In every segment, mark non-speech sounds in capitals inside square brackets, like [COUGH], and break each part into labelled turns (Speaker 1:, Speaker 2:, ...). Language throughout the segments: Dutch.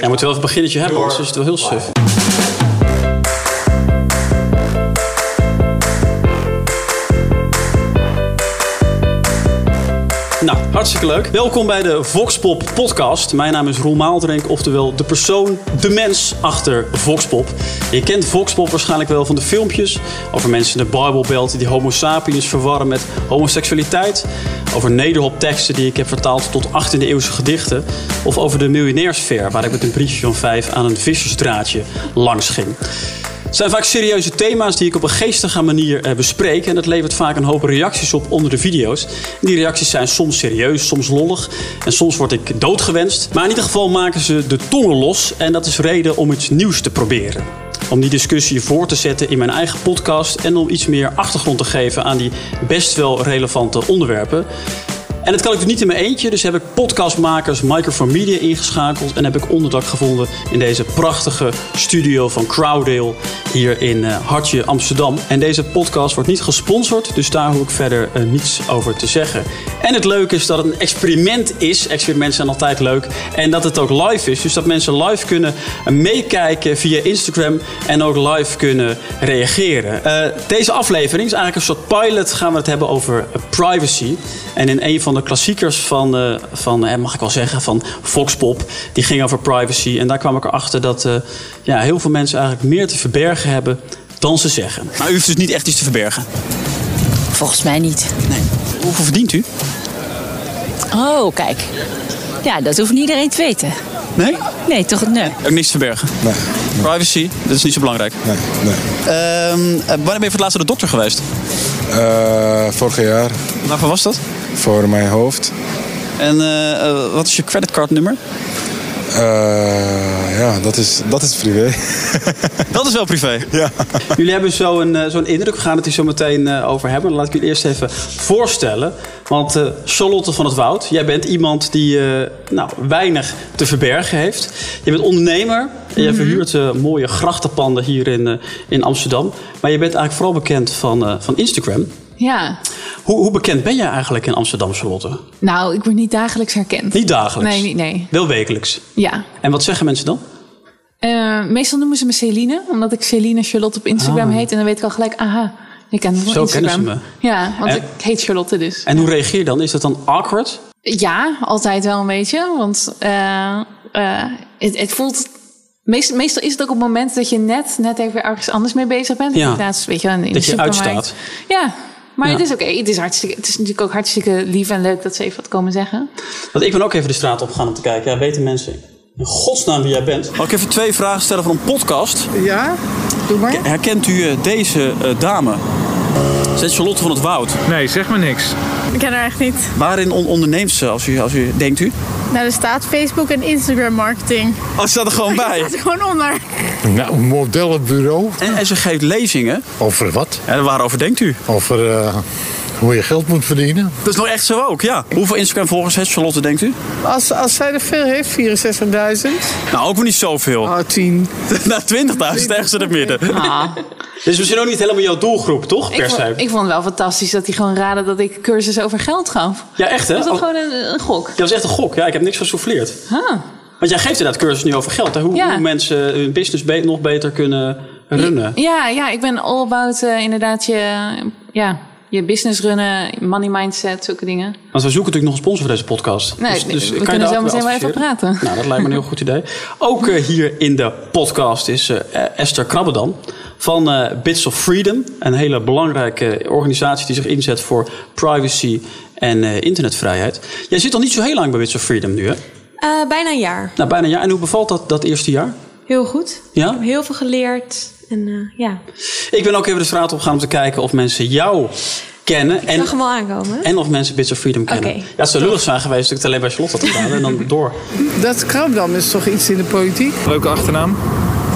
Speaker 1: Jij moet wel even een beginnetje hebben, anders is het wel heel suf. Nou, hartstikke leuk. Welkom bij de Voxpop podcast. Mijn naam is Roel Maaldrenk, oftewel de persoon, de mens achter Voxpop. Je kent Voxpop waarschijnlijk wel van de filmpjes over mensen in de Bijbelbelt die homo sapiens verwarren met homoseksualiteit. Over nederhopteksten die ik heb vertaald tot 18e eeuwse gedichten. Of over de miljonairsfair, waar ik met een briefje van vijf aan een vissersdraadje langs ging. Het zijn vaak serieuze thema's die ik op een geestige manier eh, bespreek. En dat levert vaak een hoop reacties op onder de video's. Die reacties zijn soms serieus, soms lollig. En soms word ik doodgewenst. Maar in ieder geval maken ze de tongen los. En dat is reden om iets nieuws te proberen. Om die discussie voor te zetten in mijn eigen podcast. En om iets meer achtergrond te geven aan die best wel relevante onderwerpen. En dat kan ik dus niet in mijn eentje. Dus heb ik podcastmakers Microphone Media ingeschakeld. En heb ik onderdak gevonden in deze prachtige studio van Crowdale hier in uh, Hartje, Amsterdam. En deze podcast wordt niet gesponsord. Dus daar hoef ik verder uh, niets over te zeggen. En het leuke is dat het een experiment is. Experimenten zijn altijd leuk. En dat het ook live is. Dus dat mensen live kunnen meekijken via Instagram. En ook live kunnen reageren. Deze aflevering is eigenlijk een soort pilot. Gaan we het hebben over privacy. En in een van de klassiekers van, uh, van eh, mag ik wel zeggen, van Foxpop. Die ging over privacy. En daar kwam ik erachter dat uh, ja, heel veel mensen eigenlijk meer te verbergen hebben dan ze zeggen. Maar u heeft dus niet echt iets te verbergen?
Speaker 2: Volgens mij niet.
Speaker 1: Nee. Hoeveel verdient u?
Speaker 2: Oh, kijk. Ja, dat hoeft niet iedereen te weten.
Speaker 1: Nee?
Speaker 2: Nee, toch? Nee.
Speaker 1: Ook niks te verbergen?
Speaker 3: Nee. nee.
Speaker 1: Privacy, dat is niet zo belangrijk?
Speaker 3: Nee, nee.
Speaker 1: Uh, wanneer ben je voor het laatst de dokter geweest?
Speaker 3: Uh, vorig jaar.
Speaker 1: Waarvoor was dat?
Speaker 3: Voor mijn hoofd.
Speaker 1: En uh, wat is je creditcardnummer?
Speaker 3: Uh, ja, dat is, dat is privé. [LAUGHS]
Speaker 1: dat is wel privé?
Speaker 3: Ja.
Speaker 1: Jullie hebben zo'n uh, zo'n indruk. We gaan het hier zo meteen uh, over hebben. Dan laat ik jullie eerst even voorstellen. Want Charlotte van het Woud, jij bent iemand die nou, weinig te verbergen heeft. Je bent ondernemer. En je verhuurt mooie grachtenpanden hier in, in Amsterdam. Maar je bent eigenlijk vooral bekend van, van Instagram.
Speaker 4: Ja.
Speaker 1: Hoe, hoe, bekend ben jij eigenlijk in Amsterdam, Charlotte?
Speaker 4: Nou, ik word niet dagelijks herkend.
Speaker 1: Niet dagelijks?
Speaker 4: Nee, niet, nee.
Speaker 1: Wel wekelijks?
Speaker 4: Ja.
Speaker 1: En wat zeggen mensen dan?
Speaker 4: Uh, meestal noemen ze me Celine, omdat ik Celine Charlotte op Instagram
Speaker 1: Ah.
Speaker 4: heet. En dan weet ik al gelijk, aha, je kent me van
Speaker 1: Zo
Speaker 4: Instagram.
Speaker 1: kennen ze
Speaker 4: Ja, want
Speaker 1: En-
Speaker 4: ik heet Charlotte dus.
Speaker 1: En hoe reageer je dan? Is dat dan awkward?
Speaker 4: Ja, altijd wel een beetje. Want eh, eh, het, het voelt... Meest, meestal is het ook op het moment dat je net, net even ergens anders mee bezig bent.
Speaker 1: Ja.
Speaker 4: Weet je, in de
Speaker 1: Dat je
Speaker 4: supermarkt.
Speaker 1: uitstaat.
Speaker 4: Ja, maar
Speaker 1: Ja.
Speaker 4: het is oké. Het, is hartstikke- het is natuurlijk ook hartstikke lief en leuk dat ze even wat komen zeggen.
Speaker 1: Want ik ben ook even de straat opgegaan om te kijken. Ja, weten mensen in godsnaam wie jij bent? Mag ik even twee vragen stellen van een podcast?
Speaker 5: Ja, doe maar.
Speaker 1: Herkent u eh, deze eh, dame? Ze heet Charlotte van het Woud.
Speaker 6: Nee, zeg maar niks.
Speaker 7: Ik ken haar echt niet.
Speaker 1: Waarin on- onderneemt ze, als u, als u denkt u?
Speaker 7: Nou, er staat Facebook en Instagram marketing.
Speaker 1: Oh, ze staat er gewoon bij. [LAUGHS]
Speaker 7: Het is gewoon onder.
Speaker 8: Nou, modellenbureau.
Speaker 1: En, en ze geeft lezingen.
Speaker 8: Over wat?
Speaker 1: En waarover denkt u?
Speaker 8: Over eh, hoe je geld moet verdienen.
Speaker 1: Dat is nog echt zo ook, ja. Hoeveel Instagram-volgers heeft Charlotte, denkt u?
Speaker 5: Als, als zij er veel heeft, 64.000.
Speaker 1: Nou, ook weer niet zoveel.
Speaker 5: Ah, 10.
Speaker 1: nou, 20.000 [LAUGHS] ergens in het midden.
Speaker 4: Ah. [LAUGHS]
Speaker 1: Is misschien ook niet helemaal jouw doelgroep, toch?
Speaker 4: Ik
Speaker 1: Per
Speaker 4: vond,
Speaker 1: se.
Speaker 4: ik vond het wel fantastisch dat hij gewoon raadde dat ik cursus over geld gaf.
Speaker 1: Ja, echt hè?
Speaker 4: Was dat
Speaker 1: Oh,
Speaker 4: gewoon een, een gok?
Speaker 1: Dat was echt een gok. Ja, ik heb niks gesouffleerd.
Speaker 4: Huh.
Speaker 1: Want jij geeft inderdaad cursus nu over geld. Hè? Hoe,
Speaker 4: Ja.
Speaker 1: hoe mensen hun business be- nog beter kunnen runnen.
Speaker 4: Ja, ja, ik ben all about eh, inderdaad je, ja, je business runnen, money mindset, zulke dingen.
Speaker 1: Want we zoeken natuurlijk nog een sponsor voor deze podcast.
Speaker 4: Nee,
Speaker 1: Dus- dus
Speaker 4: we
Speaker 1: kan je
Speaker 4: kunnen zo meteen wel even praten.
Speaker 1: Nou, dat lijkt me een heel goed idee. Ook eh, hier in de podcast is eh, Esther Krabbedam van eh, Bits of Freedom. Een hele belangrijke organisatie die zich inzet voor privacy en eh, internetvrijheid. Jij zit al niet zo heel lang bij Bits of Freedom nu, hè?
Speaker 9: Eh, bijna een jaar.
Speaker 1: Nou, bijna een jaar. En hoe bevalt dat, dat eerste jaar?
Speaker 9: Heel goed.
Speaker 1: Ja?
Speaker 9: Heel veel geleerd. En eh, ja,
Speaker 1: Ik ben ook even de straat op gegaan om te kijken of mensen jou kennen.
Speaker 9: ik
Speaker 1: En,
Speaker 9: zag hem al aankomen.
Speaker 1: en of mensen Bits of Freedom kennen.
Speaker 9: Oké.
Speaker 1: Ja, het zou lullig zijn geweest dat ik het alleen bij Charlotte had gedaan. en dan door. [LAUGHS]
Speaker 5: Dat Krabdam is toch iets in de politiek?
Speaker 6: Leuke achternaam.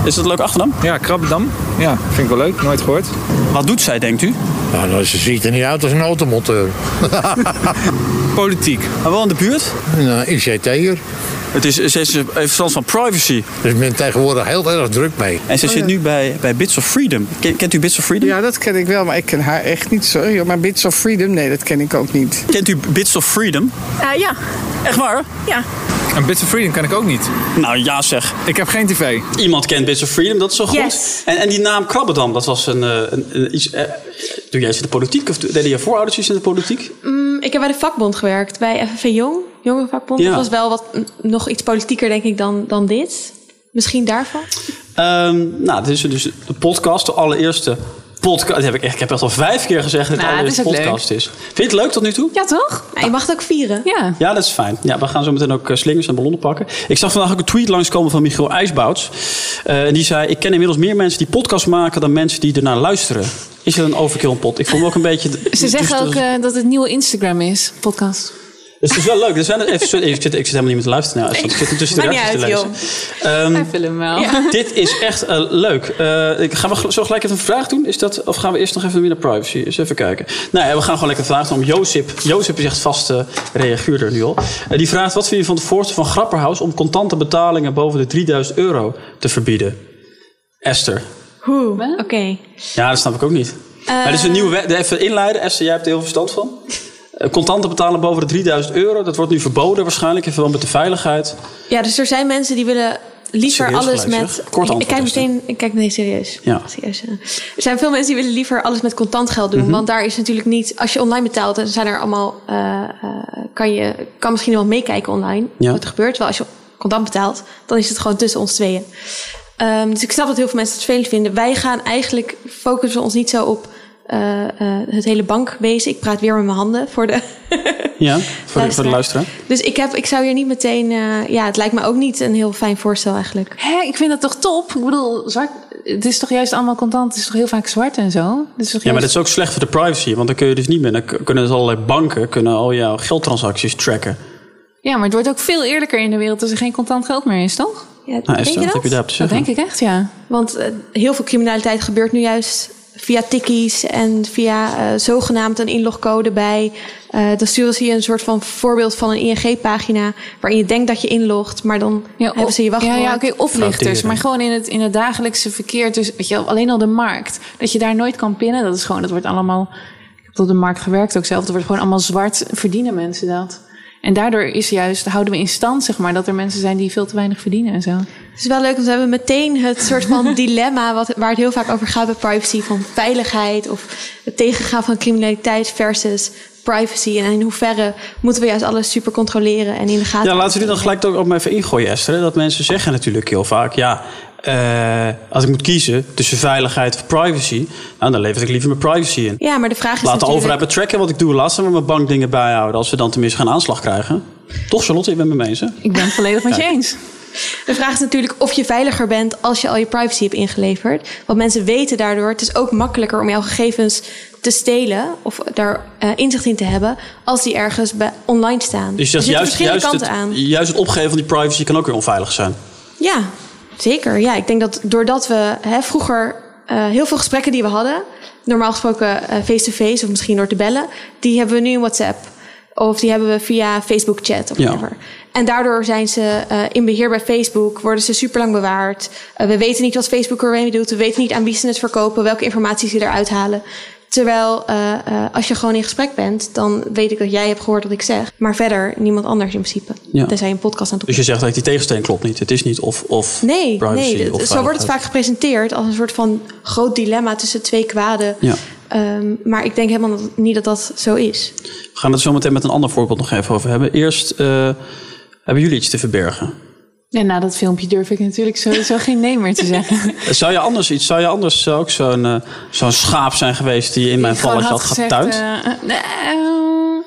Speaker 1: Is dat een leuk achternaam?
Speaker 6: Ja, Krabbedam. Ja, vind ik wel leuk. Nooit gehoord.
Speaker 1: Wat doet zij, denkt u?
Speaker 8: Nou, nou, ze ziet er niet uit als een automonteur. [LAUGHS]
Speaker 6: Politiek.
Speaker 1: Maar wel in de buurt?
Speaker 8: Eh, ICT'er.
Speaker 1: Het is, ze even verstand van privacy.
Speaker 8: Dus ik ben tegenwoordig heel erg druk mee.
Speaker 1: En ze zit nu bij, bij Bits of Freedom. Ken- kent u Bits of Freedom?
Speaker 5: Ja, dat ken ik wel, maar ik ken haar echt niet. Sorry, hoor. maar Bits of Freedom, nee, dat ken ik ook niet.
Speaker 1: Kent u Bits of Freedom?
Speaker 7: Eh, ja,
Speaker 1: Echt waar?
Speaker 7: ja.
Speaker 6: En Bits of Freedom ken ik ook niet.
Speaker 1: Nou ja zeg.
Speaker 6: Ik heb geen tv.
Speaker 1: Iemand kent Bits of Freedom, dat is zo goed.
Speaker 7: Yes.
Speaker 1: En, en die naam Krabbedam, dat was een, eh, een, een iets... eh, doe jij iets in de politiek? Of deden je voorouders iets in de politiek?
Speaker 7: Mm, ik heb bij de vakbond gewerkt, bij FNV Jong, Jongerenvakbond.
Speaker 1: Ja.
Speaker 7: Dat was wel wat nog iets politieker, denk ik, dan, dan dit. Misschien daarvan.
Speaker 1: Ehm, nou, dit is dus de podcast, de allereerste podcast. Dat heb ik, echt, ik heb echt al vijf keer gezegd dat het
Speaker 4: Nou,
Speaker 1: de
Speaker 4: het
Speaker 1: allereerste podcast is. Vind je het leuk tot nu toe?
Speaker 4: Ja, toch?
Speaker 7: Ja, je mag het ook vieren.
Speaker 4: Ja.
Speaker 1: Ja, dat is fijn. Ja, we gaan zo meteen ook eh, slingers en ballonnen pakken. Ik zag vandaag ook een tweet langskomen van Michiel IJsbouts. Eh, en die zei, ik ken inmiddels meer mensen die podcast maken... dan mensen die ernaar luisteren. Is het een overkill een pot? Ik vond me ook een beetje... [LAUGHS]
Speaker 4: Ze zeggen
Speaker 1: dus-
Speaker 4: ook eh, dat het nieuwe Instagram is, podcast.
Speaker 1: Dus het is wel leuk. Er zijn er even, ik, zit, ik zit helemaal niet meer te luisteren. Nou, ik zit tussen de reacties te
Speaker 7: uit,
Speaker 1: lezen. Ehm,
Speaker 4: Hij wil hem wel.
Speaker 1: dit is echt eh, leuk. Eh, ik- gaan we zo gelijk even een vraag doen? Is dat, of gaan we eerst nog even weer naar privacy? Eens even kijken. Nou ja, we gaan gewoon lekker een vraag doen. Jozip. Jozip is echt vaste reaguurder nu al. Eh, die vraagt, wat vind je van het voorstel van Grapperhaus... om contante betalingen boven de 3000 euro te verbieden? Esther.
Speaker 7: Hoe? Oké.
Speaker 1: Ja, dat snap ik ook niet. maar dit is een nieuwe wet. Even inleiden. Esther, jij hebt er heel veel verstand van. Eh, Contanten betalen boven de 3000 euro. Dat wordt nu verboden waarschijnlijk. In verband met de veiligheid.
Speaker 7: Ja, dus er zijn mensen die willen liever
Speaker 1: Serieus
Speaker 7: alles
Speaker 1: gelijk,
Speaker 7: met.
Speaker 1: Kort
Speaker 7: ik, ik kijk meteen, ik kijk serieus.
Speaker 1: Ja.
Speaker 7: serieus. ja. Er zijn veel mensen die willen liever alles met contant geld
Speaker 1: Mhm.
Speaker 7: doen. Want daar is natuurlijk niet. Als je online betaalt, dan zijn er allemaal. eh, eh, kan je kan misschien wel meekijken online.
Speaker 1: Ja.
Speaker 7: Wat er gebeurt. Terwijl als je contant betaalt, dan is het gewoon tussen ons tweeën. Ehm, dus ik snap dat heel veel mensen het vervelend vinden. Wij gaan eigenlijk focussen ons niet zo op eh, eh, het hele bankwezen. Ik praat weer met mijn handen voor de. [LAUGHS]
Speaker 1: Ja, voor, de, voor de luisteraar.
Speaker 7: Dus ik, heb, ik zou hier niet meteen. eh, ja, het lijkt me ook niet een heel fijn voorstel eigenlijk.
Speaker 4: Hé, ik vind dat toch top? Ik bedoel, zwart, het is toch juist allemaal contant? Het is toch heel vaak zwart en zo? Het is toch
Speaker 1: Ja, maar dat is ook slecht voor de privacy. Want dan kun je dus niet meer... Dan kunnen dus allerlei banken kunnen al jouw geldtransacties tracken.
Speaker 4: ja, maar het wordt ook veel eerlijker in de wereld als er geen contant geld meer is, toch?
Speaker 7: Ja,
Speaker 1: Nou,
Speaker 7: denk je
Speaker 1: wat
Speaker 7: dat?
Speaker 1: heb je
Speaker 4: Dat denk ik echt, ja.
Speaker 7: Want heel veel criminaliteit gebeurt nu juist via tikkies en via eh, zogenaamd een inlogcode bij. Eh dan sturen ze je een soort van voorbeeld van een ING-pagina waarin je denkt dat je inlogt, maar dan hebben ze je wachtwoord.
Speaker 4: Ja, ja oké, oplichters. Maar gewoon in het, in het dagelijkse verkeer. Dus weet je, wel, alleen al de markt. Dat je daar nooit kan pinnen. Dat is gewoon, dat wordt allemaal. Ik heb op de markt gewerkt ook zelf. Dat wordt gewoon allemaal zwart. Verdienen mensen dat. En daardoor is juist, houden we in stand, zeg maar, dat er mensen zijn die veel te weinig verdienen en zo.
Speaker 7: Het is wel leuk, want we hebben meteen het soort van [LAUGHS] dilemma wat, waar het heel vaak over gaat bij privacy. Van veiligheid of het tegengaan van criminaliteit versus privacy. En in hoeverre moeten we juist alles super controleren en in de gaten
Speaker 1: Ja, laten we die dan gelijk ook ook maar even ingooien, Esther. Dat mensen zeggen natuurlijk heel vaak... Ja, eh, als ik moet kiezen tussen veiligheid of privacy... Nou, dan lever ik liever mijn privacy in.
Speaker 7: Ja, maar de vraag is
Speaker 1: Laat de
Speaker 7: natuurlijk...
Speaker 1: overheid me tracken wat ik doe. Laat ze maar mijn bankdingen bijhouden. Als we dan tenminste geen aanslag krijgen. Toch, Charlotte? Je bent het me eens, hè?
Speaker 4: Ik ben het volledig met je eens.
Speaker 7: De vraag is natuurlijk of je veiliger bent als je al je privacy hebt ingeleverd. Want mensen weten daardoor, het is ook makkelijker om jouw gegevens te stelen of daar eh, inzicht in te hebben als die ergens bij, online staan.
Speaker 1: Dus dat
Speaker 7: zitten
Speaker 1: juist,
Speaker 7: verschillende
Speaker 1: juist,
Speaker 7: kanten
Speaker 1: het,
Speaker 7: aan.
Speaker 1: juist het opgeven van die privacy kan ook weer onveilig zijn.
Speaker 7: Ja, zeker. Ja, ik denk dat doordat we hè, vroeger eh, heel veel gesprekken die we hadden, normaal gesproken eh, face-to-face of misschien door te bellen, die hebben we nu in WhatsApp. Of die hebben we via Facebook chat of
Speaker 1: Ja.
Speaker 7: whatever. En daardoor zijn ze eh, in beheer bij Facebook, worden ze super lang bewaard. We weten niet wat Facebook ermee doet. We weten niet aan wie ze het verkopen, welke informatie ze eruit halen. Terwijl eh, eh, als je gewoon in gesprek bent, dan weet ik dat jij hebt gehoord wat ik zeg. Maar verder niemand anders in principe.
Speaker 1: Ja.
Speaker 7: Tenzij je een podcast aan het
Speaker 1: Dus je zegt dat die tegenstelling klopt niet. Het is niet of, of
Speaker 7: Nee,
Speaker 1: privacy
Speaker 7: nee
Speaker 1: of
Speaker 7: zo wordt het vaak gepresenteerd als een soort van groot dilemma tussen twee kwaden.
Speaker 1: Ja.
Speaker 7: Ehm, maar ik denk helemaal niet dat dat zo is.
Speaker 1: We gaan het zo meteen met een ander voorbeeld nog even over hebben. Eerst, eh, hebben jullie iets te verbergen?
Speaker 4: Ja, na dat filmpje durf ik natuurlijk sowieso geen nee meer te zeggen. [LAUGHS]
Speaker 1: Zou je anders iets, zou je anders ook zo'n eh, zo'n schaap zijn geweest die in mijn valletje had getuind?
Speaker 4: eh, eh, nee, eh,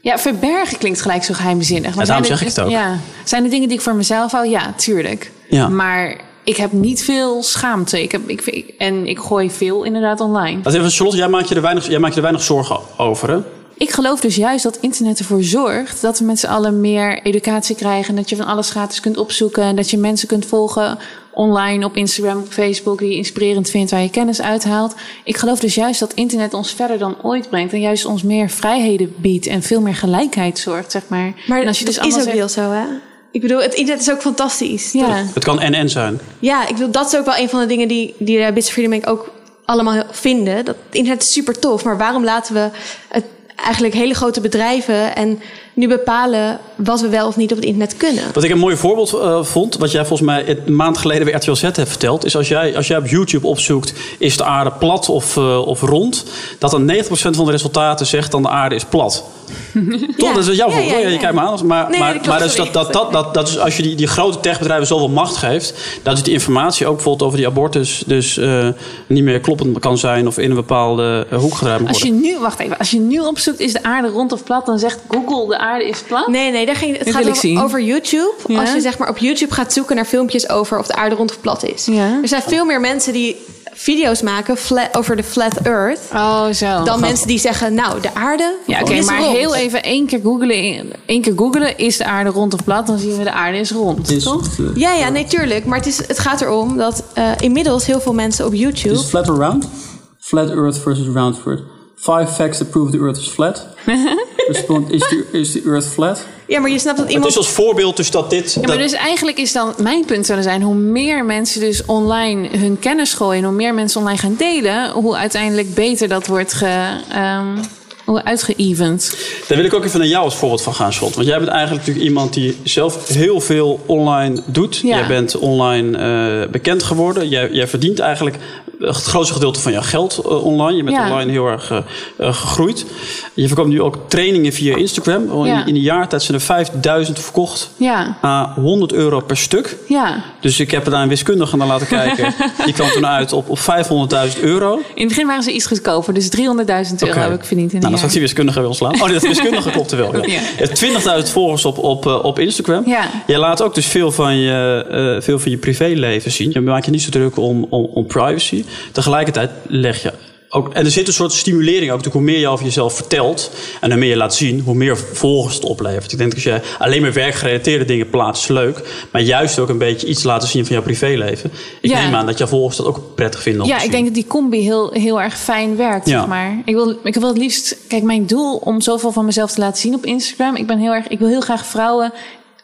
Speaker 4: ja, verbergen klinkt gelijk zo geheimzinnig. Maar
Speaker 1: Ja, daarom zeg
Speaker 4: er-
Speaker 1: ik het ook.
Speaker 4: Ja, zijn er dingen die ik voor mezelf hou? Ja, tuurlijk.
Speaker 1: Ja.
Speaker 4: Maar ik heb niet veel schaamte. Ik heb, ik, en ik gooi veel inderdaad online.
Speaker 1: Laat even, Charlotte, jij maakt je er weinig, jij maakt je er weinig zorgen over, hè?
Speaker 4: Ik geloof dus juist dat internet ervoor zorgt dat we met z'n allen meer educatie krijgen. Dat je van alles gratis kunt opzoeken. En dat je mensen kunt volgen online op Instagram, op Facebook, die je inspirerend vindt, waar je kennis uithaalt. Ik geloof dus juist dat internet ons verder dan ooit brengt. En juist ons meer vrijheden biedt en veel meer gelijkheid zorgt, zeg maar.
Speaker 7: Maar
Speaker 4: en als je
Speaker 7: dat
Speaker 4: dus
Speaker 7: is ook
Speaker 4: zegt-
Speaker 7: wel zo, hè? Ik bedoel, het internet is ook fantastisch.
Speaker 4: Ja.
Speaker 1: Het kan en-en zijn.
Speaker 7: Ja, ik bedoel, dat is ook wel een van de dingen die, die de Bits of Freedom Bank ook allemaal vinden. Dat het internet is super tof, maar waarom laten we het eigenlijk hele grote bedrijven en nu bepalen wat we wel of niet op het internet kunnen?
Speaker 1: Wat ik een mooi voorbeeld uh, vond, wat jij volgens mij een maand geleden bij RTL Z hebt verteld, is als jij, als jij op YouTube opzoekt, is de aarde plat of, uh, of rond, dat dan 90% van de resultaten zegt dan de aarde is plat. [LAUGHS] Toch? Dat is jouw voorbeeld. Ja, ja, je kijkt me aan. Maar,
Speaker 7: nee,
Speaker 1: maar,
Speaker 7: dat
Speaker 1: maar dus dat, dat, dat, dat, dat is als je die, die grote techbedrijven zoveel macht geeft, dat is die informatie ook bijvoorbeeld over die abortus dus uh, niet meer kloppend kan zijn of in een bepaalde hoek gedraaid moet
Speaker 4: als je nu, wacht even, als je nu opzoekt, is de aarde rond of plat, dan zegt Google de aarde is plat?
Speaker 7: Nee, nee, daar ging, het gaat over, YouTube.
Speaker 4: Ja.
Speaker 7: Als je zeg maar op YouTube gaat zoeken naar filmpjes over of de aarde rond of plat is.
Speaker 4: Ja.
Speaker 7: Er zijn veel meer mensen die video's maken flat, over de flat earth.
Speaker 4: Oh, zo.
Speaker 7: Dan mensen die zeggen, nou, de aarde
Speaker 4: Ja, oké,
Speaker 7: is
Speaker 4: maar
Speaker 7: rond.
Speaker 4: heel even één keer googlen. één keer googlen, is de aarde rond of plat? Dan zien we de aarde is rond, toch?
Speaker 7: Ja, ja, nee, tuurlijk. Maar het, is, het gaat erom dat uh, inmiddels heel veel mensen op YouTube...
Speaker 1: Is flat or round? Flat earth versus round earth. Five facts that prove the earth is flat. [LAUGHS] Respond, is the, is the earth flat?
Speaker 7: Ja, maar je snapt dat iemand...
Speaker 1: Het is als voorbeeld dus dat dit...
Speaker 4: Ja, maar
Speaker 1: dat-
Speaker 4: dus eigenlijk is dan mijn punt zullen zijn... hoe meer mensen dus online hun kennis gooien... hoe meer mensen online gaan delen... hoe uiteindelijk beter dat wordt ge, um, hoe uitgeëvend.
Speaker 1: Daar wil ik ook even naar jou als voorbeeld van gaan, Charlotte. Want jij bent eigenlijk natuurlijk iemand die zelf heel veel online doet.
Speaker 4: Ja.
Speaker 1: Jij bent online uh, bekend geworden. Jij, jij, verdient eigenlijk het grootste gedeelte van jouw geld uh, online. Je bent
Speaker 4: Ja.
Speaker 1: online heel erg uh, gegroeid. Je verkoopt nu ook trainingen via Instagram.
Speaker 4: Ja.
Speaker 1: In, in een jaartijd zijn er 5000 verkocht.
Speaker 4: Ja,
Speaker 1: A 100 euro per stuk.
Speaker 4: ja.
Speaker 1: Dus ik heb er daar een wiskundige naar laten kijken. [LAUGHS] Die kwam toen uit op, op 500.000 euro.
Speaker 4: In het begin waren ze iets goedkoper. Dus 300.000 euro heb ik verdiend in
Speaker 1: Nou, dan ik die wiskundige weer ontslaan. Oh, nee, dat wiskundige klopt er wel. Ja. [LAUGHS]
Speaker 4: Ja.
Speaker 1: Je hebt 20.000 volgers op, op, eh, op Instagram.
Speaker 4: Ja.
Speaker 1: Je laat ook dus veel van je, eh, veel van je privéleven zien. Je maakt je niet zo druk om, om, om privacy. Tegelijkertijd leg je ook... En er zit een soort stimulering ook. Hoe meer je over jezelf vertelt en hoe meer je laat zien... hoe meer volgers het oplevert. Ik denk dat als je alleen maar werkgerelateerde dingen plaatst, is leuk. Maar juist ook een beetje iets laten zien van jouw privéleven. Ik
Speaker 4: Ja.
Speaker 1: neem aan dat jouw volgers dat ook prettig vinden
Speaker 4: Ja, ik denk dat die combi heel, heel erg fijn werkt,
Speaker 1: Ja.
Speaker 4: zeg maar. Ik wil, ik wil het liefst... Kijk, mijn doel om zoveel van mezelf te laten zien op Instagram... Ik, ben heel erg, ik wil heel graag vrouwen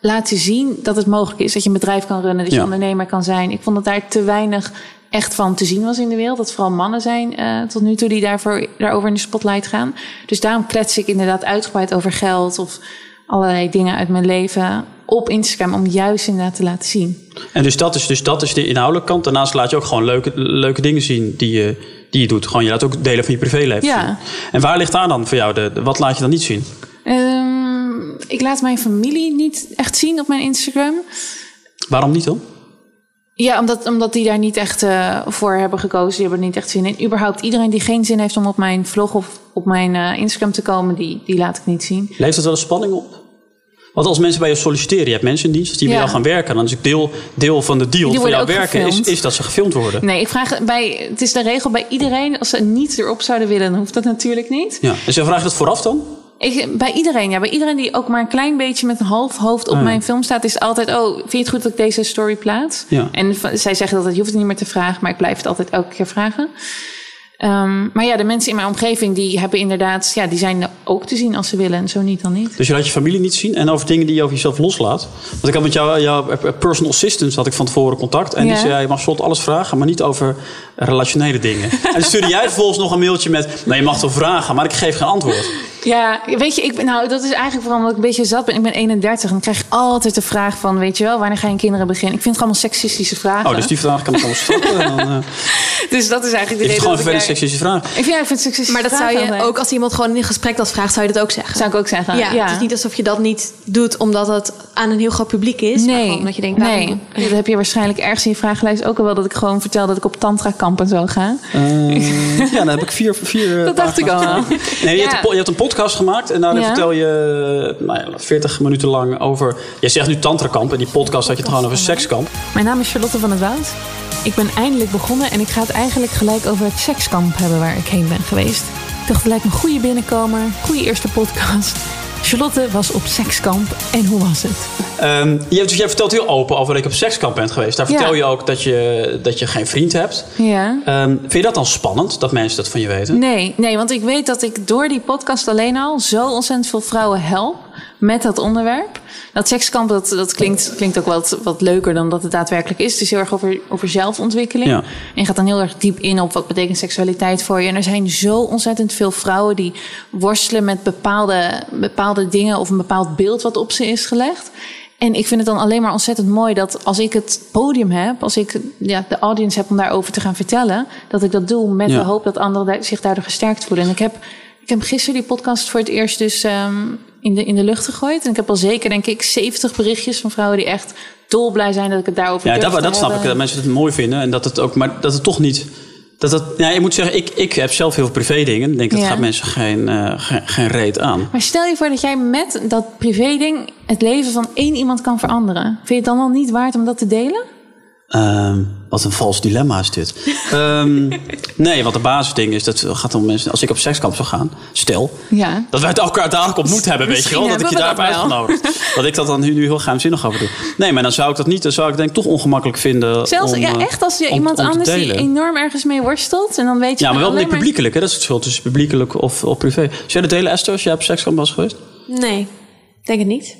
Speaker 4: laten zien dat het mogelijk is. Dat je een bedrijf kan runnen, dat je
Speaker 1: Ja.
Speaker 4: ondernemer kan zijn. Ik vond dat daar te weinig echt van te zien was in de wereld. Dat vooral mannen zijn eh, tot nu toe die daarvoor, daarover in de spotlight gaan. Dus daarom klets ik inderdaad uitgebreid over geld... of allerlei dingen uit mijn leven op Instagram... om juist inderdaad te laten zien.
Speaker 1: En dus dat, is, dus dat is de inhoudelijke kant. Daarnaast laat je ook gewoon leuke, leuke dingen zien die je, die je doet. Gewoon, je laat ook delen van je privéleven
Speaker 4: Ja.
Speaker 1: zien. En waar ligt daar dan voor jou? De, de- wat laat je dan niet zien?
Speaker 4: Ehm, ik laat mijn familie niet echt zien op mijn Instagram.
Speaker 1: Waarom niet dan?
Speaker 4: Ja, omdat, omdat die daar niet echt eh, voor hebben gekozen. Die hebben er niet echt zin in. Überhaupt iedereen die geen zin heeft om op mijn vlog of op mijn eh, Instagram te komen, die, die laat ik niet zien.
Speaker 1: Levert dat wel een spanning op? Want als mensen bij je solliciteren, je hebt mensen in dienst die bij
Speaker 4: Ja.
Speaker 1: jou gaan werken. Dan is het deel, deel van de deal
Speaker 4: Die
Speaker 1: van jouw werken is, is dat ze gefilmd worden.
Speaker 4: Nee, ik vraag bij. Het is de regel bij iedereen. Als ze niet erop zouden willen, dan hoeft dat natuurlijk niet.
Speaker 1: Ja. Dus je vraagt dat vooraf dan?
Speaker 4: Ik, bij iedereen, ja. Bij iedereen die ook maar een klein beetje met een half hoofd op
Speaker 1: Ah, ja.
Speaker 4: mijn film staat, is altijd: Oh, vind je het goed dat ik deze story plaats?
Speaker 1: Ja.
Speaker 4: En zij zeggen dat je hoeft het niet meer te vragen, maar ik blijf het altijd elke keer vragen. Ehm, maar ja, de mensen in mijn omgeving die hebben inderdaad, ja, die zijn ook te zien als ze willen en zo niet dan niet.
Speaker 1: Dus je laat je familie niet zien en over dingen die je over jezelf loslaat. Want ik had met jou, jouw personal assistant had ik van tevoren contact. En
Speaker 4: Ja.
Speaker 1: die zei, je mag slot alles vragen, maar niet over relationele dingen. en dan stuurde jij vervolgens nog een mailtje met, nou je mag wel vragen, maar ik geef geen antwoord.
Speaker 4: Ja, weet je, ik ben, nou, dat is eigenlijk vooral omdat ik een beetje zat ben. Ik ben 31 en dan krijg ik altijd de vraag van, weet je wel, wanneer ga je kinderen beginnen? Ik vind het allemaal seksistische vragen.
Speaker 1: Oh, dus die vraag kan ik allemaal stoppen. En dan, eh, [LAUGHS]
Speaker 4: Dus dat is eigenlijk de
Speaker 1: is het
Speaker 4: reden
Speaker 1: gewoon een vervelende seksistische vraag.
Speaker 4: Ik vind, ja, ik vind seksistische
Speaker 7: Maar dat zou
Speaker 4: vragen
Speaker 7: je
Speaker 4: altijd-
Speaker 7: ook als iemand gewoon in een gesprek dat vraagt, zou je dat ook zeggen.
Speaker 4: Zou ik ook zeggen.
Speaker 7: Ja, het is niet alsof je dat niet doet omdat het aan een heel groot publiek is. maar
Speaker 4: Nee,
Speaker 7: gewoon omdat je denkt, waarom-
Speaker 4: nee. Dat heb je waarschijnlijk ergens in je vragenlijst ook al wel. Dat ik gewoon vertel dat ik op tantra kamp en zo ga.
Speaker 1: Eh, ja, dan heb ik vier, vier [LAUGHS] eh,
Speaker 4: Dat dacht ik al.
Speaker 1: Nee, je,
Speaker 4: Ja.
Speaker 1: hebt een, je hebt een podcast gemaakt en daarin
Speaker 4: Ja.
Speaker 1: vertel je eh, nou ja, 40 minuten lang over... Je zegt nu tantrakamp en die podcast had je het gewoon over sekskamp.
Speaker 4: Mijn naam is Charlotte van het Woud. Ik ben eindelijk begonnen en ik ga het eigenlijk gelijk over het sekskamp hebben waar ik heen ben geweest. Ik dacht, het lijkt me een goede binnenkomer, goede eerste podcast. Charlotte was op sekskamp en hoe was het?
Speaker 1: Ehm, je, hebt- dus jij vertelt heel open over dat je op sekskamp bent geweest. Daar
Speaker 4: Ja.
Speaker 1: vertel je ook dat je, dat je geen vriend hebt.
Speaker 4: Ja.
Speaker 1: Ehm, vind je dat dan spannend, dat mensen dat van je weten?
Speaker 4: Nee, nee, want ik weet dat ik door die podcast alleen al zo ontzettend veel vrouwen help. met dat onderwerp. Dat sekskamp, dat, dat klinkt, klinkt ook wat, wat leuker dan dat het daadwerkelijk is. Het is heel erg over, over zelfontwikkeling.
Speaker 1: Ja.
Speaker 4: En je gaat dan heel erg diep in op wat betekent seksualiteit voor je. En er zijn zo ontzettend veel vrouwen die worstelen met bepaalde, bepaalde dingen of een bepaald beeld wat op ze is gelegd. En ik vind het dan alleen maar ontzettend mooi dat als ik het podium heb, als ik ja, de audience heb om daarover te gaan vertellen, dat ik dat doe met
Speaker 1: Ja.
Speaker 4: de hoop dat anderen zich daardoor gesterkt voelen. En ik heb, ik heb gisteren die podcast voor het eerst dus ehm, in, de, in de lucht gegooid. En ik heb al zeker, denk ik, 70 berichtjes van vrouwen die echt dolblij zijn dat ik het daarover
Speaker 1: Ja,
Speaker 4: durf
Speaker 1: dat, dat snap ik. Dat mensen het mooi vinden. En dat het ook, maar dat het toch niet. Dat het, ja, ik moet zeggen, ik, ik heb zelf heel veel privé dingen. Ik denk dat
Speaker 4: Ja.
Speaker 1: gaat mensen geen, eh, geen, geen reet aan.
Speaker 4: Maar stel je voor dat jij met dat privé-ding het leven van één iemand kan veranderen. Vind je het dan wel niet waard om dat te delen?
Speaker 1: Ehm, wat een vals dilemma is dit. [LAUGHS] Ehm, nee, want de basisding is dat het gaat om mensen. Als ik op sekskamp zou gaan, stel
Speaker 4: Ja.
Speaker 1: dat wij het elkaar dadelijk ontmoet hebben, weet je wel, dat ik je
Speaker 4: hebben
Speaker 1: daar
Speaker 4: we
Speaker 1: heb
Speaker 4: dat wel.
Speaker 1: uitgenodigd. Dat ik dat dan nu, nu heel geheimzinnig over doe. Nee, maar dan zou ik dat niet. Dan zou ik denk ik toch ongemakkelijk vinden.
Speaker 4: Zelfs
Speaker 1: om,
Speaker 4: ja,
Speaker 1: eh,
Speaker 4: echt als je
Speaker 1: om-
Speaker 4: iemand
Speaker 1: om
Speaker 4: anders die enorm ergens mee worstelt. En dan weet je
Speaker 1: Ja, maar wel niet publiekelijk, hè? Dat is het verschil tussen publiekelijk of, of privé. Zou jij dat delen, Esther, als jij op sekskamp was geweest?
Speaker 7: Nee, denk het niet.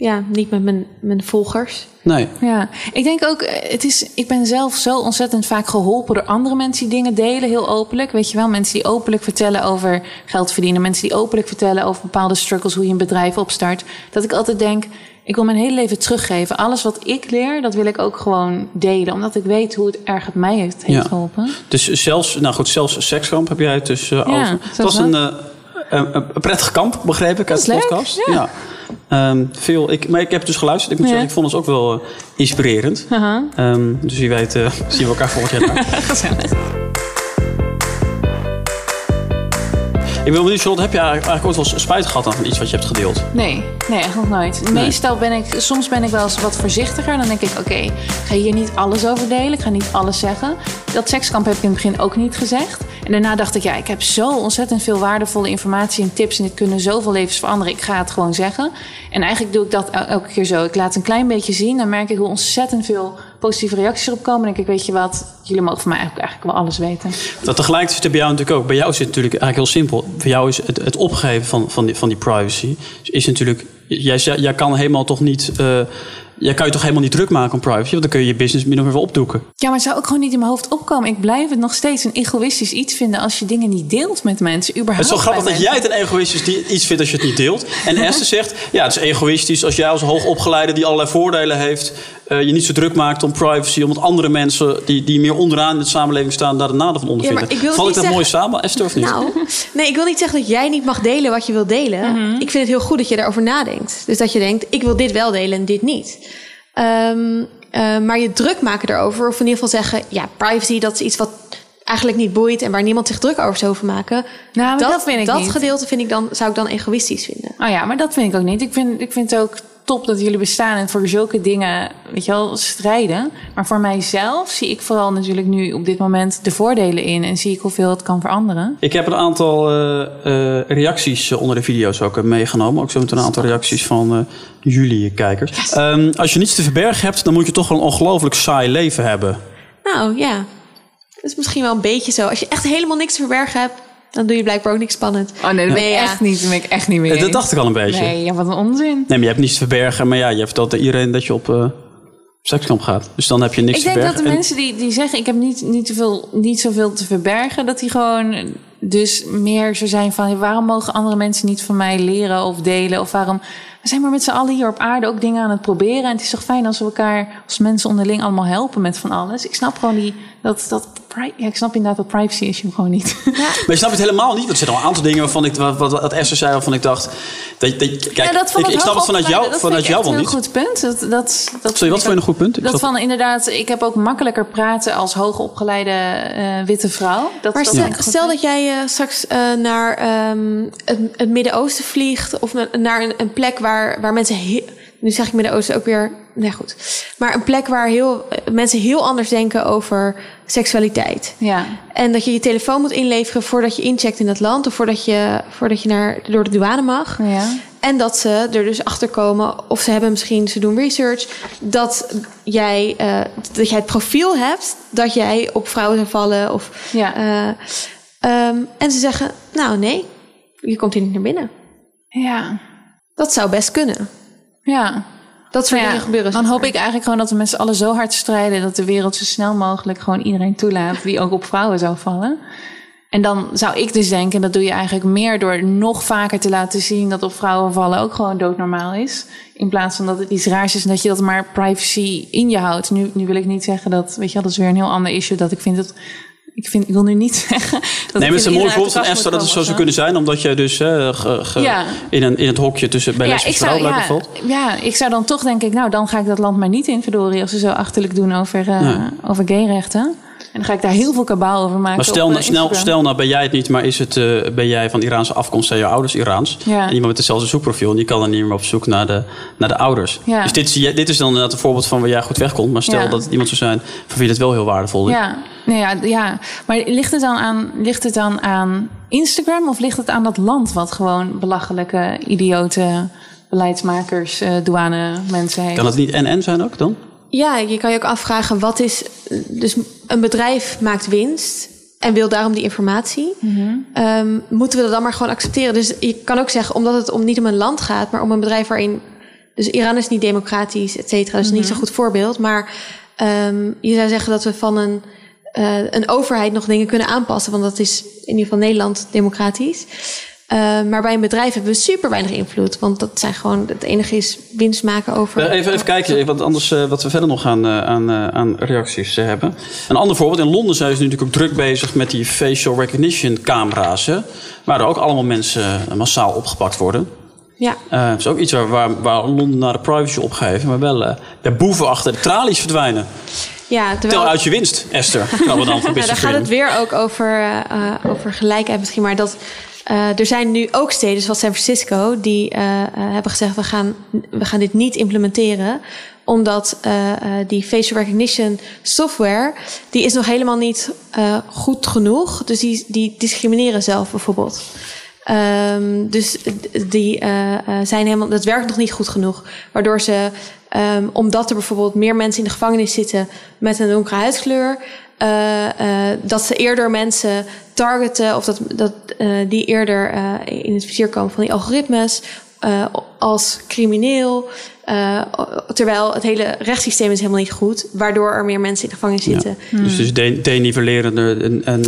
Speaker 7: Ja, niet met mijn, mijn volgers.
Speaker 1: Nee.
Speaker 4: Ja, ik denk ook, eh, het is, ik ben zelf zo ontzettend vaak geholpen door andere mensen die dingen delen, heel openlijk. Weet je wel, mensen die openlijk vertellen over geld verdienen, mensen die openlijk vertellen over bepaalde struggles, hoe je een bedrijf opstart. Dat ik altijd denk, ik wil mijn hele leven teruggeven. Alles wat ik leer, dat wil ik ook gewoon delen, omdat ik weet hoe het erg het mij heeft, heeft
Speaker 1: Ja.
Speaker 4: geholpen.
Speaker 1: Dus zelfs, nou goed, zelfs sekskamp heb jij het dus eh,
Speaker 4: Ja,
Speaker 1: over. Het was een, eh, een, een prettig kamp, begreep ik uit de podcast.
Speaker 4: ja.
Speaker 1: Ehm, veel, ik, maar ik heb dus geluisterd. Ik moet
Speaker 4: Ja.
Speaker 1: zeggen, ik vond het ook wel eh, inspirerend.
Speaker 4: Haha.
Speaker 1: Ehm, dus wie weet eh, [LAUGHS] zien we elkaar volgend jaar [LAUGHS] Ik wil benieuwd, Charlotte, heb je eigenlijk ooit wel spijt gehad aan iets wat je hebt gedeeld?
Speaker 4: Nee, nee, echt nog nooit. Meestal ben ik, soms ben ik wel eens wat voorzichtiger. Dan denk ik, oké, ik ga hier niet alles over delen. Ik ga niet alles zeggen. Dat sekskamp heb ik in het begin ook niet gezegd. En daarna dacht ik, ja, ik heb zo ontzettend veel waardevolle informatie en tips. En dit kunnen zoveel levens veranderen. Ik ga het gewoon zeggen. En eigenlijk doe ik dat el- elke keer zo. Ik laat een klein beetje zien. Dan merk ik hoe ontzettend veel positieve reacties erop komen. Denk ik, weet je wat, jullie mogen van mij eigenlijk, eigenlijk wel alles weten.
Speaker 1: Dat tegelijkertijd zit het bij jou natuurlijk ook. Bij jou zit het natuurlijk eigenlijk heel simpel. Voor jou is het, het opgeven van, van, die, van die privacy. Is natuurlijk. Jij, jij kan helemaal toch niet. eh, jij kan je toch helemaal niet druk maken om privacy. Want dan kun je je business min of meer wel opdoeken.
Speaker 4: Ja, maar het zou ook gewoon niet in mijn hoofd opkomen. Ik blijf het nog steeds een egoïstisch iets vinden als je dingen niet deelt met mensen.
Speaker 1: Het
Speaker 4: Überhaupt
Speaker 1: is zo grappig dat jij het een egoïstisch iets vindt als je het niet deelt. En [LAUGHS] Esther zegt, ja, het is egoïstisch als jij als hoogopgeleide die allerlei voordelen heeft, eh, je niet zo druk maakt om privacy, omdat andere mensen die, die meer onderaan in de samenleving staan, daar de nadeel van ondervinden.
Speaker 7: maar ik wil
Speaker 1: Val ik dat mooi samen, Esther, of niet?
Speaker 7: Nou, [LAUGHS] nee, ik wil niet zeggen dat jij niet mag delen wat je wil delen.
Speaker 4: Mhm.
Speaker 7: Ik vind het heel goed dat je daarover nadenkt. Dus dat je denkt, ik wil dit wel delen en dit niet. Ehm, eh, maar je druk maken erover, of in ieder geval zeggen, ja, privacy, dat is iets wat eigenlijk niet boeit en waar niemand zich druk over zou hoeven maken.
Speaker 4: Nou, dat vind ik
Speaker 7: dat
Speaker 4: niet.
Speaker 7: gedeelte vind ik dan, zou ik dan egoïstisch vinden.
Speaker 4: Oh ja, maar dat vind ik ook niet. Ik vind, ik vind het ook top dat jullie bestaan en voor zulke dingen, weet je wel, strijden. Maar voor mijzelf zie ik vooral natuurlijk nu op dit moment de voordelen in en zie ik hoeveel het kan veranderen.
Speaker 1: Ik heb een aantal eh, eh, reacties eh, onder de video's ook meegenomen. Ook zo met een aantal reacties van eh, jullie kijkers. Ehm, als je niets te verbergen hebt, dan moet je toch wel een ongelooflijk saai leven hebben.
Speaker 7: Nou ja, dat is misschien wel een beetje zo. Als je echt helemaal niks te verbergen hebt, dan doe je blijkbaar ook niks spannend.
Speaker 4: Oh nee, dat ben ik
Speaker 7: ja.
Speaker 4: echt niet, dat ben ik echt niet meer.
Speaker 1: Eh, dat
Speaker 4: eens.
Speaker 1: dacht ik al een beetje.
Speaker 4: Nee, ja, wat een onzin.
Speaker 1: Nee, maar je hebt niets te verbergen. Maar ja, je vertelt iedereen dat je op eh sekskamp gaat. Dus dan heb je niks
Speaker 4: Ik
Speaker 1: te
Speaker 4: denk dat
Speaker 1: verbergen.
Speaker 4: de
Speaker 1: En-
Speaker 4: mensen die, die zeggen ik heb niet, niet, te veel, niet zoveel te verbergen, dat die gewoon dus meer zo zijn van waarom mogen andere mensen niet van mij leren of delen? Of waarom zijn maar met z'n allen hier op aarde ook dingen aan het proberen. En het is toch fijn als we elkaar als mensen onderling allemaal helpen met van alles. Ik snap gewoon die, dat, dat ja, ik snap inderdaad dat privacy issue gewoon niet. [LAUGHS]
Speaker 1: Maar je snapt het helemaal niet. Want er zijn al een aantal dingen waarvan ik, wat, wat, wat Esther zei, waarvan ik dacht. Dat, dat, kijk,
Speaker 4: ja, dat
Speaker 1: ik, ik snap het vanuit jou, vanuit jou wel
Speaker 4: dat
Speaker 1: niet.
Speaker 4: ik echt een goed punt. Dat, dat, dat
Speaker 1: Sorry, wat
Speaker 4: vind
Speaker 1: vond je een goed punt? Ik
Speaker 4: Dat
Speaker 1: snap-
Speaker 4: van inderdaad, ik heb ook makkelijker praten als hoogopgeleide eh, witte vrouw. Dat,
Speaker 7: Maar
Speaker 4: dat
Speaker 7: stel, dat jij eh, straks eh, naar ehm, het, het Midden-Oosten vliegt... of na- naar een, een plek waar, waar mensen... nu zeg ik Midden-Oosten ook weer... Nee, goed. Maar een plek waar heel, eh, mensen heel anders denken over seksualiteit.
Speaker 4: Ja.
Speaker 7: En dat je je telefoon moet inleveren voordat je incheckt in dat land... of voordat je, voordat je naar, door de douane mag.
Speaker 4: Ja.
Speaker 7: En dat ze er dus achter komen, of ze hebben misschien, ze doen research, dat jij, eh, dat jij het profiel hebt dat jij op vrouwen zou vallen. Of,
Speaker 4: Ja.
Speaker 7: eh, ehm, en ze zeggen, nou nee, je komt hier niet naar binnen.
Speaker 4: Ja.
Speaker 7: Dat zou best kunnen.
Speaker 4: Ja.
Speaker 7: Dat soort
Speaker 4: ja,
Speaker 7: dingen gebeuren.
Speaker 4: Dan hoop ik eigenlijk gewoon dat we met z'n allen zo hard strijden... dat de wereld zo snel mogelijk gewoon iedereen toelaat... die ook op vrouwen zou vallen. En dan zou ik dus denken, dat doe je eigenlijk meer... door nog vaker te laten zien dat op vrouwen vallen ook gewoon doodnormaal is. In plaats van dat het iets raars is en dat je dat maar privacy in je houdt. Nu, nu wil ik niet zeggen dat, weet je wel, dat is weer een heel ander issue... dat ik vind dat... Ik, vind, ik wil nu niet [LAUGHS] zeggen. Dat
Speaker 1: Nee, maar het is een mooi voorbeeld van Esther dat het zo zou kunnen zijn. Omdat jij dus eh, ge- ge-
Speaker 4: Ja.
Speaker 1: in, een, in het hokje tussen bij lesbische vrouwen
Speaker 4: ja,
Speaker 1: blijkbaar valt.
Speaker 4: ja, ik zou dan toch denk ik, nou dan ga ik dat land maar niet in, verdorie, als ze zo achterlijk doen over, eh
Speaker 1: Ja.
Speaker 4: over gayrechten. En dan ga ik daar heel veel kabaal over maken.
Speaker 1: Maar stel, nou,
Speaker 4: eh,
Speaker 1: snel,
Speaker 4: Instagram.
Speaker 1: stel nou ben jij het niet, maar is het, eh, ben jij van Iraanse afkomst, zijn je ouders Iraans?
Speaker 4: Ja.
Speaker 1: En iemand met hetzelfde zoekprofiel, en die kan dan niet meer op zoek naar de, naar de ouders.
Speaker 4: Ja.
Speaker 1: Dus dit, dit is dan inderdaad een voorbeeld van waar jij goed wegkomt. Maar stel
Speaker 4: Ja.
Speaker 1: dat het iemand zou zijn voor wie dit wel heel waardevol is.
Speaker 4: Ja, nee, ja, ja, maar ligt het, dan aan, ligt het dan aan Instagram of ligt het aan dat land wat gewoon belachelijke, idiote beleidsmakers, eh, douane mensen heeft?
Speaker 1: Kan het niet NN zijn ook dan?
Speaker 7: Ja, je kan je ook afvragen wat is. Dus een bedrijf maakt winst en wil daarom die informatie. Ehm, moeten we dat dan maar gewoon accepteren? Dus je kan ook zeggen, omdat het om, niet om een land gaat, maar om een bedrijf waarin. Dus Iran is niet democratisch, et cetera. Dus niet zo'n goed voorbeeld. Maar ehm, je zou zeggen dat we van een, eh, een overheid nog dingen kunnen aanpassen. Want dat is in ieder geval Nederland democratisch. Eh, maar bij een bedrijf hebben we super weinig invloed. Want dat zijn gewoon. Het enige is winst maken over.
Speaker 1: Even, even kijken, want anders eh, wat we verder nog aan, eh, aan, eh, aan reacties hebben. Een ander voorbeeld, in Londen zijn ze nu natuurlijk ook druk bezig met die facial recognition camera's. Hè, waar er ook allemaal mensen massaal opgepakt worden.
Speaker 7: Ja.
Speaker 1: Dat is ook iets waar, waar, waar Londen naar de privacy opgeven, maar wel de boeven achter de tralies verdwijnen.
Speaker 7: Ja,
Speaker 1: Tel
Speaker 7: terwijl,
Speaker 1: uit je winst, Esther. [LAUGHS] Dan voor
Speaker 7: Ja, daar gaat het weer ook over, over gelijkheid misschien. Maar dat, eh, er zijn nu ook steden zoals San Francisco... die eh, eh, hebben gezegd, we gaan, we gaan dit niet implementeren... omdat die facial recognition software... die is nog helemaal niet goed genoeg. Dus die, die discrimineren zelf bijvoorbeeld. Ehm, dus die zijn helemaal, dat werkt nog niet goed genoeg. Waardoor ze, ehm, omdat er bijvoorbeeld meer mensen in de gevangenis zitten met een donkere huidskleur, eh, eh, dat ze eerder mensen targeten of dat, dat eh, die eerder in het vizier komen van die algoritmes als crimineel. terwijl het hele rechtssysteem is helemaal niet goed, waardoor er meer mensen in de gevangenis zitten.
Speaker 1: Dus, dus de, denivelerende en, en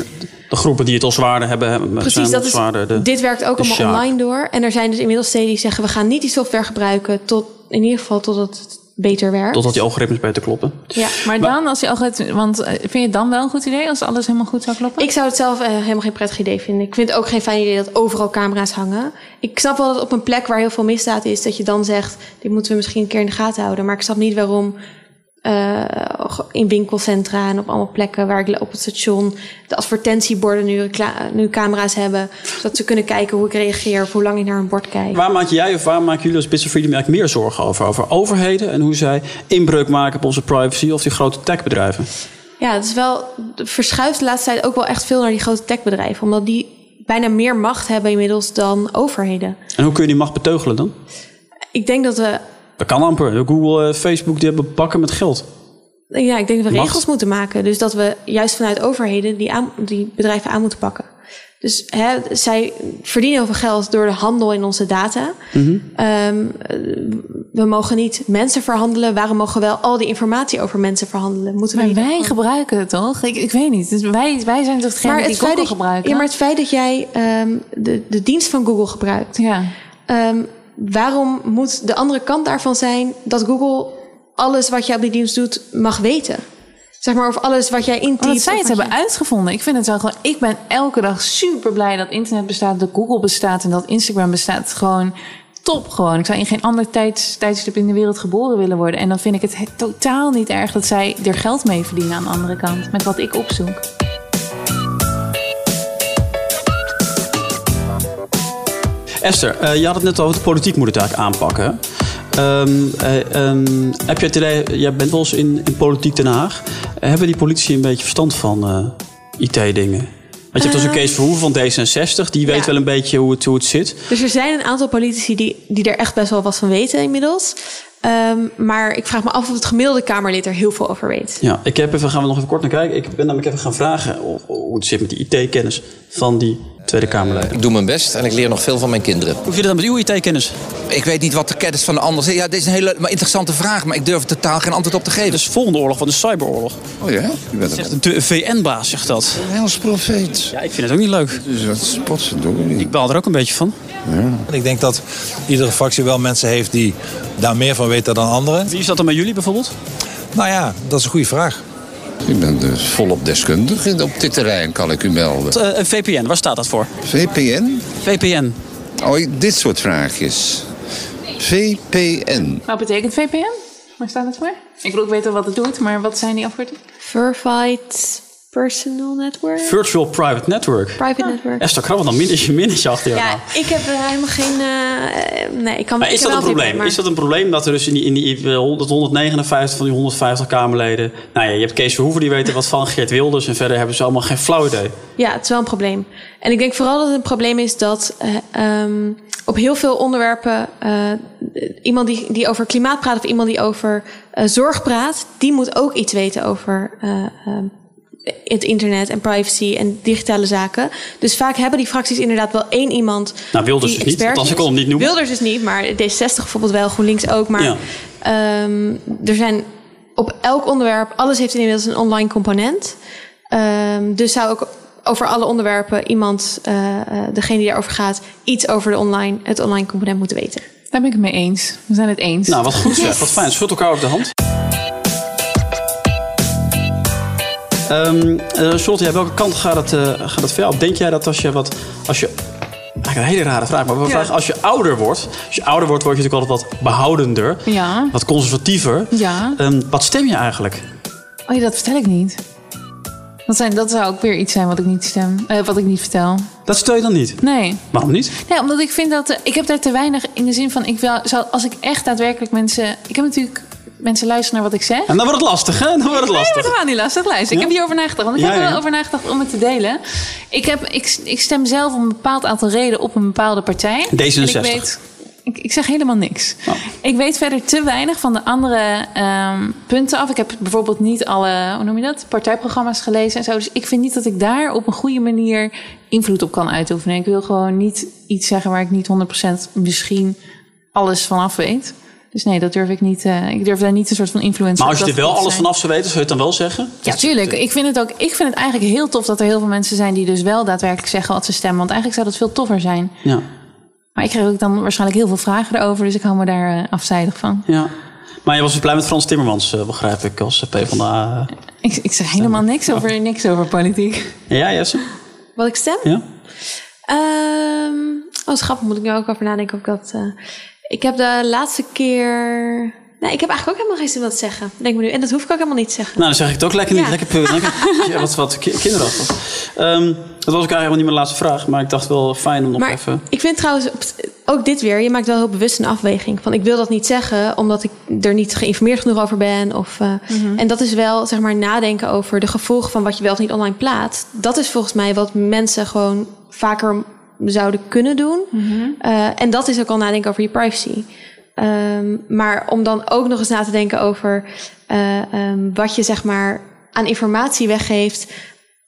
Speaker 1: de groepen die het al zwaarder hebben, hebben
Speaker 7: Precies, dat is,
Speaker 1: zwaarder. De,
Speaker 7: dit werkt ook allemaal online door. En er zijn dus inmiddels steden die zeggen... we gaan niet die software gebruiken tot in ieder geval totdat het beter werkt.
Speaker 1: Totdat die algoritmes beter kloppen.
Speaker 7: Ja.
Speaker 4: Maar dan, als je algoritme, want eh, vind je het dan wel een goed idee als alles helemaal goed zou kloppen?
Speaker 7: Ik zou het zelf eh, helemaal geen prettig idee vinden. Ik vind het ook geen fijn idee dat overal camera's hangen. Ik snap wel dat op een plek waar heel veel misdaad is... dat je dan zegt, dit moeten we misschien een keer in de gaten houden. Maar ik snap niet waarom eh, in winkelcentra en op allemaal plekken... waar ik op het station de advertentieborden nu, nu camera's hebben... zodat ze kunnen kijken hoe ik reageer of hoe lang ik naar een bord kijk.
Speaker 1: Waar maak jij of waar maken jullie als Business Freedom eigenlijk meer zorgen over? Over overheden en hoe zij inbreuk maken op onze privacy of die grote techbedrijven?
Speaker 7: Ja, het is wel het verschuift de laatste tijd ook wel echt veel naar die grote techbedrijven. Omdat die bijna meer macht hebben inmiddels dan overheden.
Speaker 1: En hoe kun je die macht beteugelen dan?
Speaker 7: Ik denk dat we,
Speaker 1: Dat kan amper. Google, eh, Facebook, die hebben bakken met geld.
Speaker 7: ja, ik denk dat we
Speaker 1: Macht?
Speaker 7: regels moeten maken. Dus dat we juist vanuit overheden die, aan, die bedrijven aan moeten pakken. Dus hè, zij verdienen heel veel geld door de handel in onze data.
Speaker 1: Mhm.
Speaker 7: Ehm, eh, we mogen niet mensen verhandelen. Waarom mogen we wel al die informatie over mensen verhandelen? Moeten we
Speaker 4: maar
Speaker 7: niet
Speaker 4: wij gebruiken het toch? Ik, ik weet niet. Dus wij, wij zijn toch degene die Google
Speaker 7: dat,
Speaker 4: gebruiken?
Speaker 7: ja, maar het feit dat jij ehm, de, de dienst van Google gebruikt.
Speaker 4: Ja.
Speaker 7: Ehm, waarom moet de andere kant daarvan zijn dat Google alles wat jij op die dienst doet mag weten? Zeg maar, of alles wat jij intypt.
Speaker 4: Omdat zij het hebben uitgevonden. Ik vind het wel gewoon. Ik ben elke dag super blij dat internet bestaat, dat Google bestaat en dat Instagram bestaat. Gewoon top gewoon. Ik zou in geen ander tijds, tijdstip in de wereld geboren willen worden. En dan vind ik het he- totaal niet erg dat zij er geld mee verdienen aan de andere kant. Met wat ik opzoek.
Speaker 1: Esther, eh, je had het net over de politiek moet het eigenlijk aanpakken. ehm, heb je het idee, jij bent wel eens in, in politiek Den Haag. Hebben die politici een beetje verstand van eh, IT-dingen? Want je hebt dus een Kees Verhoeven van D66, die weet
Speaker 7: ja.
Speaker 1: wel een beetje hoe het, hoe het zit.
Speaker 7: Dus er zijn een aantal politici die, die er echt best wel wat van weten inmiddels. Ehm, maar ik vraag me af of het gemiddelde Kamerlid er heel veel over weet.
Speaker 1: Ja, ik heb even, gaan we nog even kort naar kijken. Ik ben namelijk even gaan vragen hoe hoe het zit met die IT-kennis van die Tweede Kamerleden.
Speaker 10: Ik doe mijn best en ik leer nog veel van mijn kinderen.
Speaker 1: Hoe zit het dan met uw IT-kennis?
Speaker 11: Ik weet niet wat de kennis van de ander is. Ja, dit is een hele maar interessante vraag, maar ik durf er totaal geen antwoord op te geven.
Speaker 1: Dus volgende oorlog van de cyberoorlog.
Speaker 12: Oh ja? Bent
Speaker 1: Zegt de VN-baas zegt dat.
Speaker 12: een Engels profeet.
Speaker 1: Ja, ik vind het ook niet leuk.
Speaker 12: Dus wat spotsen doen niet.
Speaker 1: Ik baal er ook een beetje van.
Speaker 13: Ik denk dat iedere fractie wel mensen heeft die daar meer van weten dan anderen.
Speaker 1: Wie is dat dan bij jullie bijvoorbeeld?
Speaker 13: Nou ja, dat is een goede vraag.
Speaker 12: Ik ben dus volop deskundig in- op dit terrein, kan ik u melden.
Speaker 1: Eh, een VPN, waar staat dat voor?
Speaker 12: VPN?
Speaker 1: VPN.
Speaker 12: Oh, dit soort vraagjes. VPN.
Speaker 4: Wat betekent VPN? Waar staat het voor? Ik bedoel, ik weet wel wat het doet, maar wat zijn die afkortingen?
Speaker 7: Verified Personal Network.
Speaker 1: Virtual Private Network.
Speaker 7: Private Network.
Speaker 1: Esther Krabbe, dan minnetje, minnetje achter jou.
Speaker 7: Ja,
Speaker 1: nou.
Speaker 7: ik heb er helemaal geen... eh, nee, ik kan
Speaker 1: Maar is dat een probleem?
Speaker 7: maar-
Speaker 1: Is dat een probleem dat er dus in die, in die eh, 100 159 van die 150 Kamerleden... Nou ja, je hebt Kees Verhoeven, die weet er wat van, Geert Wilders... en verder hebben ze allemaal geen flauw idee.
Speaker 7: Ja, het is wel een probleem. En ik denk vooral dat het een probleem is dat eh, ehm, op heel veel onderwerpen eh, iemand die, die over klimaat praat of iemand die over eh, zorg praat, die moet ook iets weten over eh, ehm, het internet en privacy en digitale zaken. Dus vaak hebben die fracties inderdaad wel één iemand.
Speaker 1: Nou, Wilders
Speaker 7: die
Speaker 1: dus niet, althans, ik kon hem niet noemen.
Speaker 7: Wilders is niet, maar D60 bijvoorbeeld wel, GroenLinks ook. Maar
Speaker 1: Ja.
Speaker 7: ehm, er zijn op elk onderwerp, alles heeft inmiddels een online component. Ehm, dus zou ook over alle onderwerpen iemand, eh, eh, degene die daarover gaat, iets over de online, het online component moeten weten.
Speaker 4: Daar ben ik het mee eens. We zijn het eens.
Speaker 1: Nou, wat goed zeg, wat fijn. Schud elkaar op de hand. Charlotte, ja, welke kant gaat het, eh, gaat het jou? Denk jij dat als je wat... Als je, eigenlijk een hele rare vraag, maar we
Speaker 4: Ja.
Speaker 1: vragen, als je ouder wordt... Als je ouder wordt, word je natuurlijk altijd wat behoudender.
Speaker 4: Ja.
Speaker 1: Wat conservatiever.
Speaker 4: Ja.
Speaker 1: Ehm, wat stem je eigenlijk?
Speaker 4: Oh ja, dat vertel ik niet. Dat, zijn, dat zou ook weer iets zijn wat ik niet stem, eh, wat ik niet vertel.
Speaker 1: Dat stel je dan niet?
Speaker 4: Nee.
Speaker 1: Waarom niet?
Speaker 4: Nee, omdat ik vind dat... ik heb daar te weinig in de zin van... Ik wil, zou, als ik echt daadwerkelijk mensen... Ik heb natuurlijk... Mensen luisteren naar wat ik zeg.
Speaker 1: En dan wordt het lastig, hè? Dan wordt het [LAUGHS]
Speaker 4: Nee,
Speaker 1: lastig.
Speaker 4: dat gaat niet lastig. Luister, ik heb hierover nagedacht. Want ik heb er wel over nagedacht om het te delen. Ik, heb, ik, ik stem zelf om een bepaald aantal redenen op een bepaalde partij.
Speaker 1: D66.
Speaker 4: En ik weet... Ik, ik zeg helemaal niks.
Speaker 1: Oh.
Speaker 4: Ik weet verder te weinig van de andere ehm, punten af. Ik heb bijvoorbeeld niet alle, hoe noem je dat, partijprogramma's gelezen en zo. Dus ik vind niet dat ik daar op een goede manier invloed op kan uitoefenen. Ik wil gewoon niet iets zeggen waar ik niet 100% misschien alles van af weet. Dus nee, dat durf ik niet. eh, ik durf daar niet een soort van influencer
Speaker 1: Maar als je er wel alles
Speaker 4: zijn.
Speaker 1: vanaf zou weten, zou je het dan wel zeggen?
Speaker 4: Ja, tuurlijk. Ik vind het ook. Ik vind het eigenlijk heel tof dat er heel veel mensen zijn die dus wel daadwerkelijk zeggen wat ze stemmen. Want eigenlijk zou dat veel toffer zijn.
Speaker 1: Ja.
Speaker 4: Maar ik krijg ook dan waarschijnlijk heel veel vragen erover, dus ik hou me daar eh, afzijdig van.
Speaker 1: ja. Maar je was dus blij met Frans Timmermans, eh, begrijp ik, als PvdA.
Speaker 4: Ik, ik zeg helemaal niks over, niks over politiek.
Speaker 1: Ja, Jesse?
Speaker 7: Wat ik stem?
Speaker 1: Ja?
Speaker 7: Ehm oh. Moet ik nu ook over nadenken of ik dat... ik heb de laatste keer... Nee, ik heb eigenlijk ook helemaal geen zin wat te zeggen. Denk me nu. En dat hoef ik ook helemaal niet te zeggen.
Speaker 1: Nou, dan zeg ik het ook lekker niet.
Speaker 7: Ja.
Speaker 1: Lekker, lekker [LAUGHS] ja, wat, wat ki- kinderachtig. Ehm, dat was ook eigenlijk niet mijn laatste vraag. Maar ik dacht wel fijn om nog
Speaker 7: Maar
Speaker 1: even...
Speaker 7: ik vind trouwens, ook dit weer, je maakt wel heel bewust een afweging. Van ik wil dat niet zeggen, omdat ik er niet geïnformeerd genoeg over ben. Of, eh, En dat is wel, zeg maar, nadenken over de gevolgen van wat je wel of niet online plaatst. Dat is volgens mij wat mensen gewoon vaker zouden kunnen doen. Eh, en dat is ook al nadenken over je privacy. Ehm, maar om dan ook nog eens na te denken over eh, ehm, wat je zeg maar aan informatie weggeeft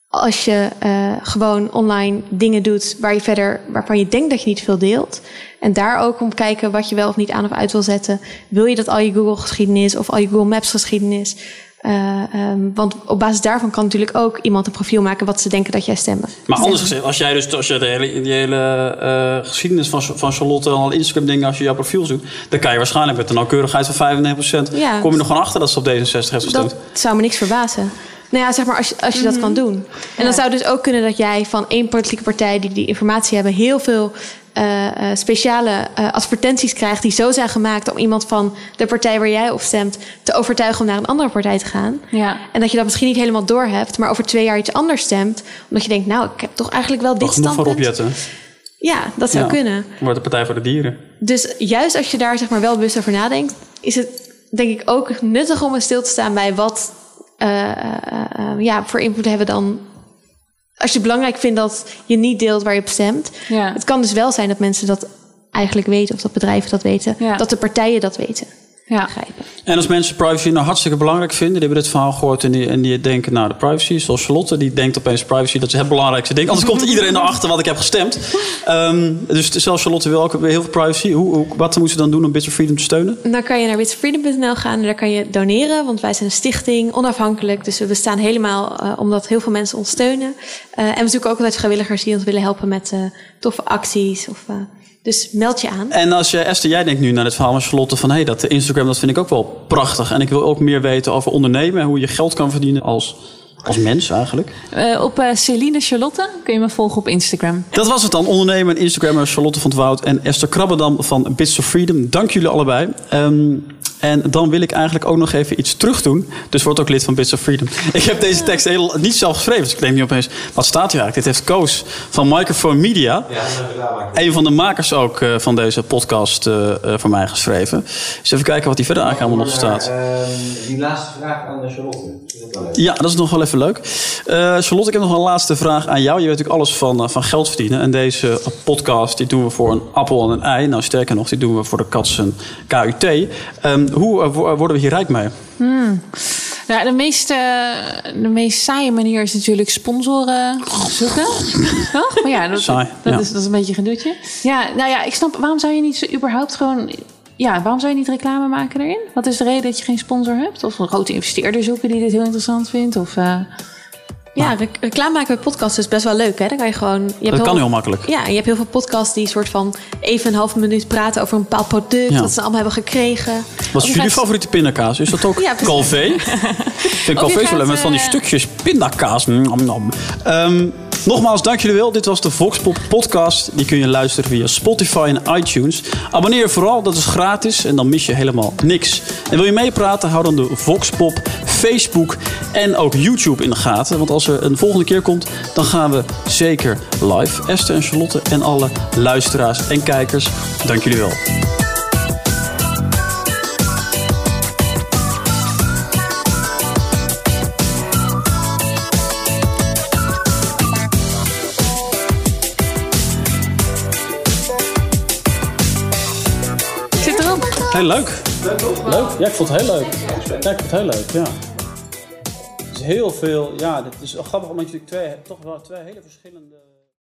Speaker 7: als je eh, gewoon online dingen doet waar je verder, waarvan je denkt dat je niet veel deelt. En daar ook om kijken wat je wel of niet aan of uit wil zetten. Wil je dat al je Google geschiedenis of al je Google Maps eh, ehm, want op basis daarvan kan natuurlijk ook iemand een profiel maken wat ze denken dat jij stemmen.
Speaker 1: Maar anders gezegd, als jij dus als je de hele, die hele eh, geschiedenis van, van Charlotte en alle Instagram dingen, als je jouw profiel zoekt, dan kan je waarschijnlijk met een nauwkeurigheid van 95%
Speaker 7: Ja.
Speaker 1: kom je nog gewoon achter dat ze op D66 heeft gestemd.
Speaker 7: Dat zou me niks verbazen. Nou ja, zeg maar als je, als je dat kan doen. En dan zou het dus ook kunnen dat jij van één politieke partij die die informatie hebben, heel veel eh, eh, speciale eh, advertenties krijgt die zo zijn gemaakt om iemand van de partij waar jij op stemt te overtuigen om naar een andere partij te gaan.
Speaker 4: Ja.
Speaker 7: En dat je dat misschien niet helemaal door hebt, maar over twee jaar iets anders stemt, omdat je denkt, nou, ik heb toch eigenlijk wel dit
Speaker 1: voor
Speaker 7: standpunt.
Speaker 1: opjetten.
Speaker 7: Ja, dat zou
Speaker 1: Ja.
Speaker 7: kunnen.
Speaker 1: Wordt de Partij voor de Dieren.
Speaker 7: Dus juist als je daar zeg maar wel bewust over nadenkt, is het denk ik ook nuttig om eens stil te staan bij wat eh, eh, eh, ja, voor invloed hebben dan. Als je het belangrijk vindt dat je niet deelt waar je op stemt.
Speaker 4: Ja.
Speaker 7: Het kan dus wel zijn dat mensen dat eigenlijk weten, of dat bedrijven dat weten,
Speaker 4: Ja.
Speaker 7: dat de partijen dat weten.
Speaker 4: Ja.
Speaker 1: En als mensen privacy nou hartstikke belangrijk vinden, die hebben dit verhaal gehoord en die, en die denken, nou de privacy, zoals Charlotte, die denkt opeens privacy, dat is het belangrijkste ding. Anders komt iedereen [LAUGHS] erachter wat ik heb gestemd. Um, dus zelfs Charlotte wil ook weer heel veel privacy. Hoe, hoe, wat moet ze dan doen om Bits of Freedom te steunen?
Speaker 7: Dan kan je naar bitsofreedom.nl gaan en daar kan je doneren, want wij zijn een stichting, onafhankelijk. Dus we bestaan helemaal uh, omdat heel veel mensen ons steunen. Uh, en we zoeken ook altijd vrijwilligers die ons willen helpen met uh, toffe acties of... Dus meld je aan.
Speaker 1: En als je, Esther, jij denkt nu naar het verhaal van Charlotte van... hé, hey, dat Instagram, dat vind ik ook wel prachtig. En ik wil ook meer weten over ondernemen... en hoe je geld kan verdienen als, als mens eigenlijk.
Speaker 4: Uh, op uh, Celine Charlotte kun je me volgen op Instagram.
Speaker 1: Dat was het dan. Ondernemer en Instagrammer Charlotte van het Woud... en Esther Krabbedam van Bits of Freedom. Dank jullie allebei. Um, en dan wil ik eigenlijk ook nog even iets terug doen. Dus word ook lid van Bits of Freedom. Ik heb deze tekst heel, niet zelf geschreven. Dus ik denk niet opeens, wat staat hier eigenlijk? Dit heeft Koos van Microphone Media. Ja, een van de makers ook uh, van deze podcast uh, uh, voor mij geschreven. Dus even kijken wat hier verder eigenlijk allemaal nog staat.
Speaker 14: die laatste vraag aan Charlotte.
Speaker 1: Ja, dat is nog wel even leuk. Charlotte, ik heb nog een laatste vraag aan jou. Je weet natuurlijk alles van, van geld verdienen. En deze podcast die doen we voor een appel en een ei. Nou, sterker nog, die doen we voor de Katsen KUT. Um, hoe uh, worden we hier rijk mee?
Speaker 4: Hmm. Nou, de, meest, de meest saaie manier is natuurlijk sponsoren zoeken. [LAUGHS] Toch? Maar ja, dat,
Speaker 1: Saai,
Speaker 4: dat,
Speaker 1: ja.
Speaker 4: Is, dat is een beetje een gedoetje. Ja, nou ja, ik snap. Waarom zou je niet zo überhaupt gewoon... Ja, waarom zou je niet reclame maken erin? Wat is de reden dat je geen sponsor hebt? Of een grote investeerder zoeken die dit heel interessant vindt? Of... Uh,
Speaker 7: ja, rec reclame maken bij podcasts is best wel leuk. Hè? Dan kan je gewoon. Je hebt
Speaker 1: dat kan
Speaker 7: heel,
Speaker 1: makkelijk.
Speaker 7: Ja, je hebt heel veel podcasts die soort van even een half minuut praten over een bepaald product
Speaker 1: Ja.
Speaker 7: dat ze allemaal hebben gekregen.
Speaker 1: Wat is
Speaker 7: je
Speaker 1: jullie
Speaker 7: gaat-
Speaker 1: favoriete pindakaas? Is dat ook [LAUGHS]
Speaker 7: Ja.
Speaker 1: Calvé? [LAUGHS] Ik vind Calvé zo leuk met van die
Speaker 7: eh,
Speaker 1: stukjes pindakaas. Nom, nom. Ehm, nogmaals, dank jullie wel. Dit was de Voxpop podcast. Die kun je luisteren via Spotify en iTunes. Abonneer je vooral, dat is gratis en dan mis je helemaal niks. En wil je meepraten, hou dan de Voxpop Facebook en ook YouTube in de gaten. Want als er een volgende keer komt, dan gaan we zeker live. Esther en Charlotte en alle luisteraars en kijkers, dank jullie wel.
Speaker 4: Zit erop.
Speaker 1: Heel leuk. Leuk? Ja, ik vond het heel leuk. Ja, ik vond het heel leuk, ja. Heel veel, ja, dit is grappig omdat je twee, toch wel twee hele verschillende...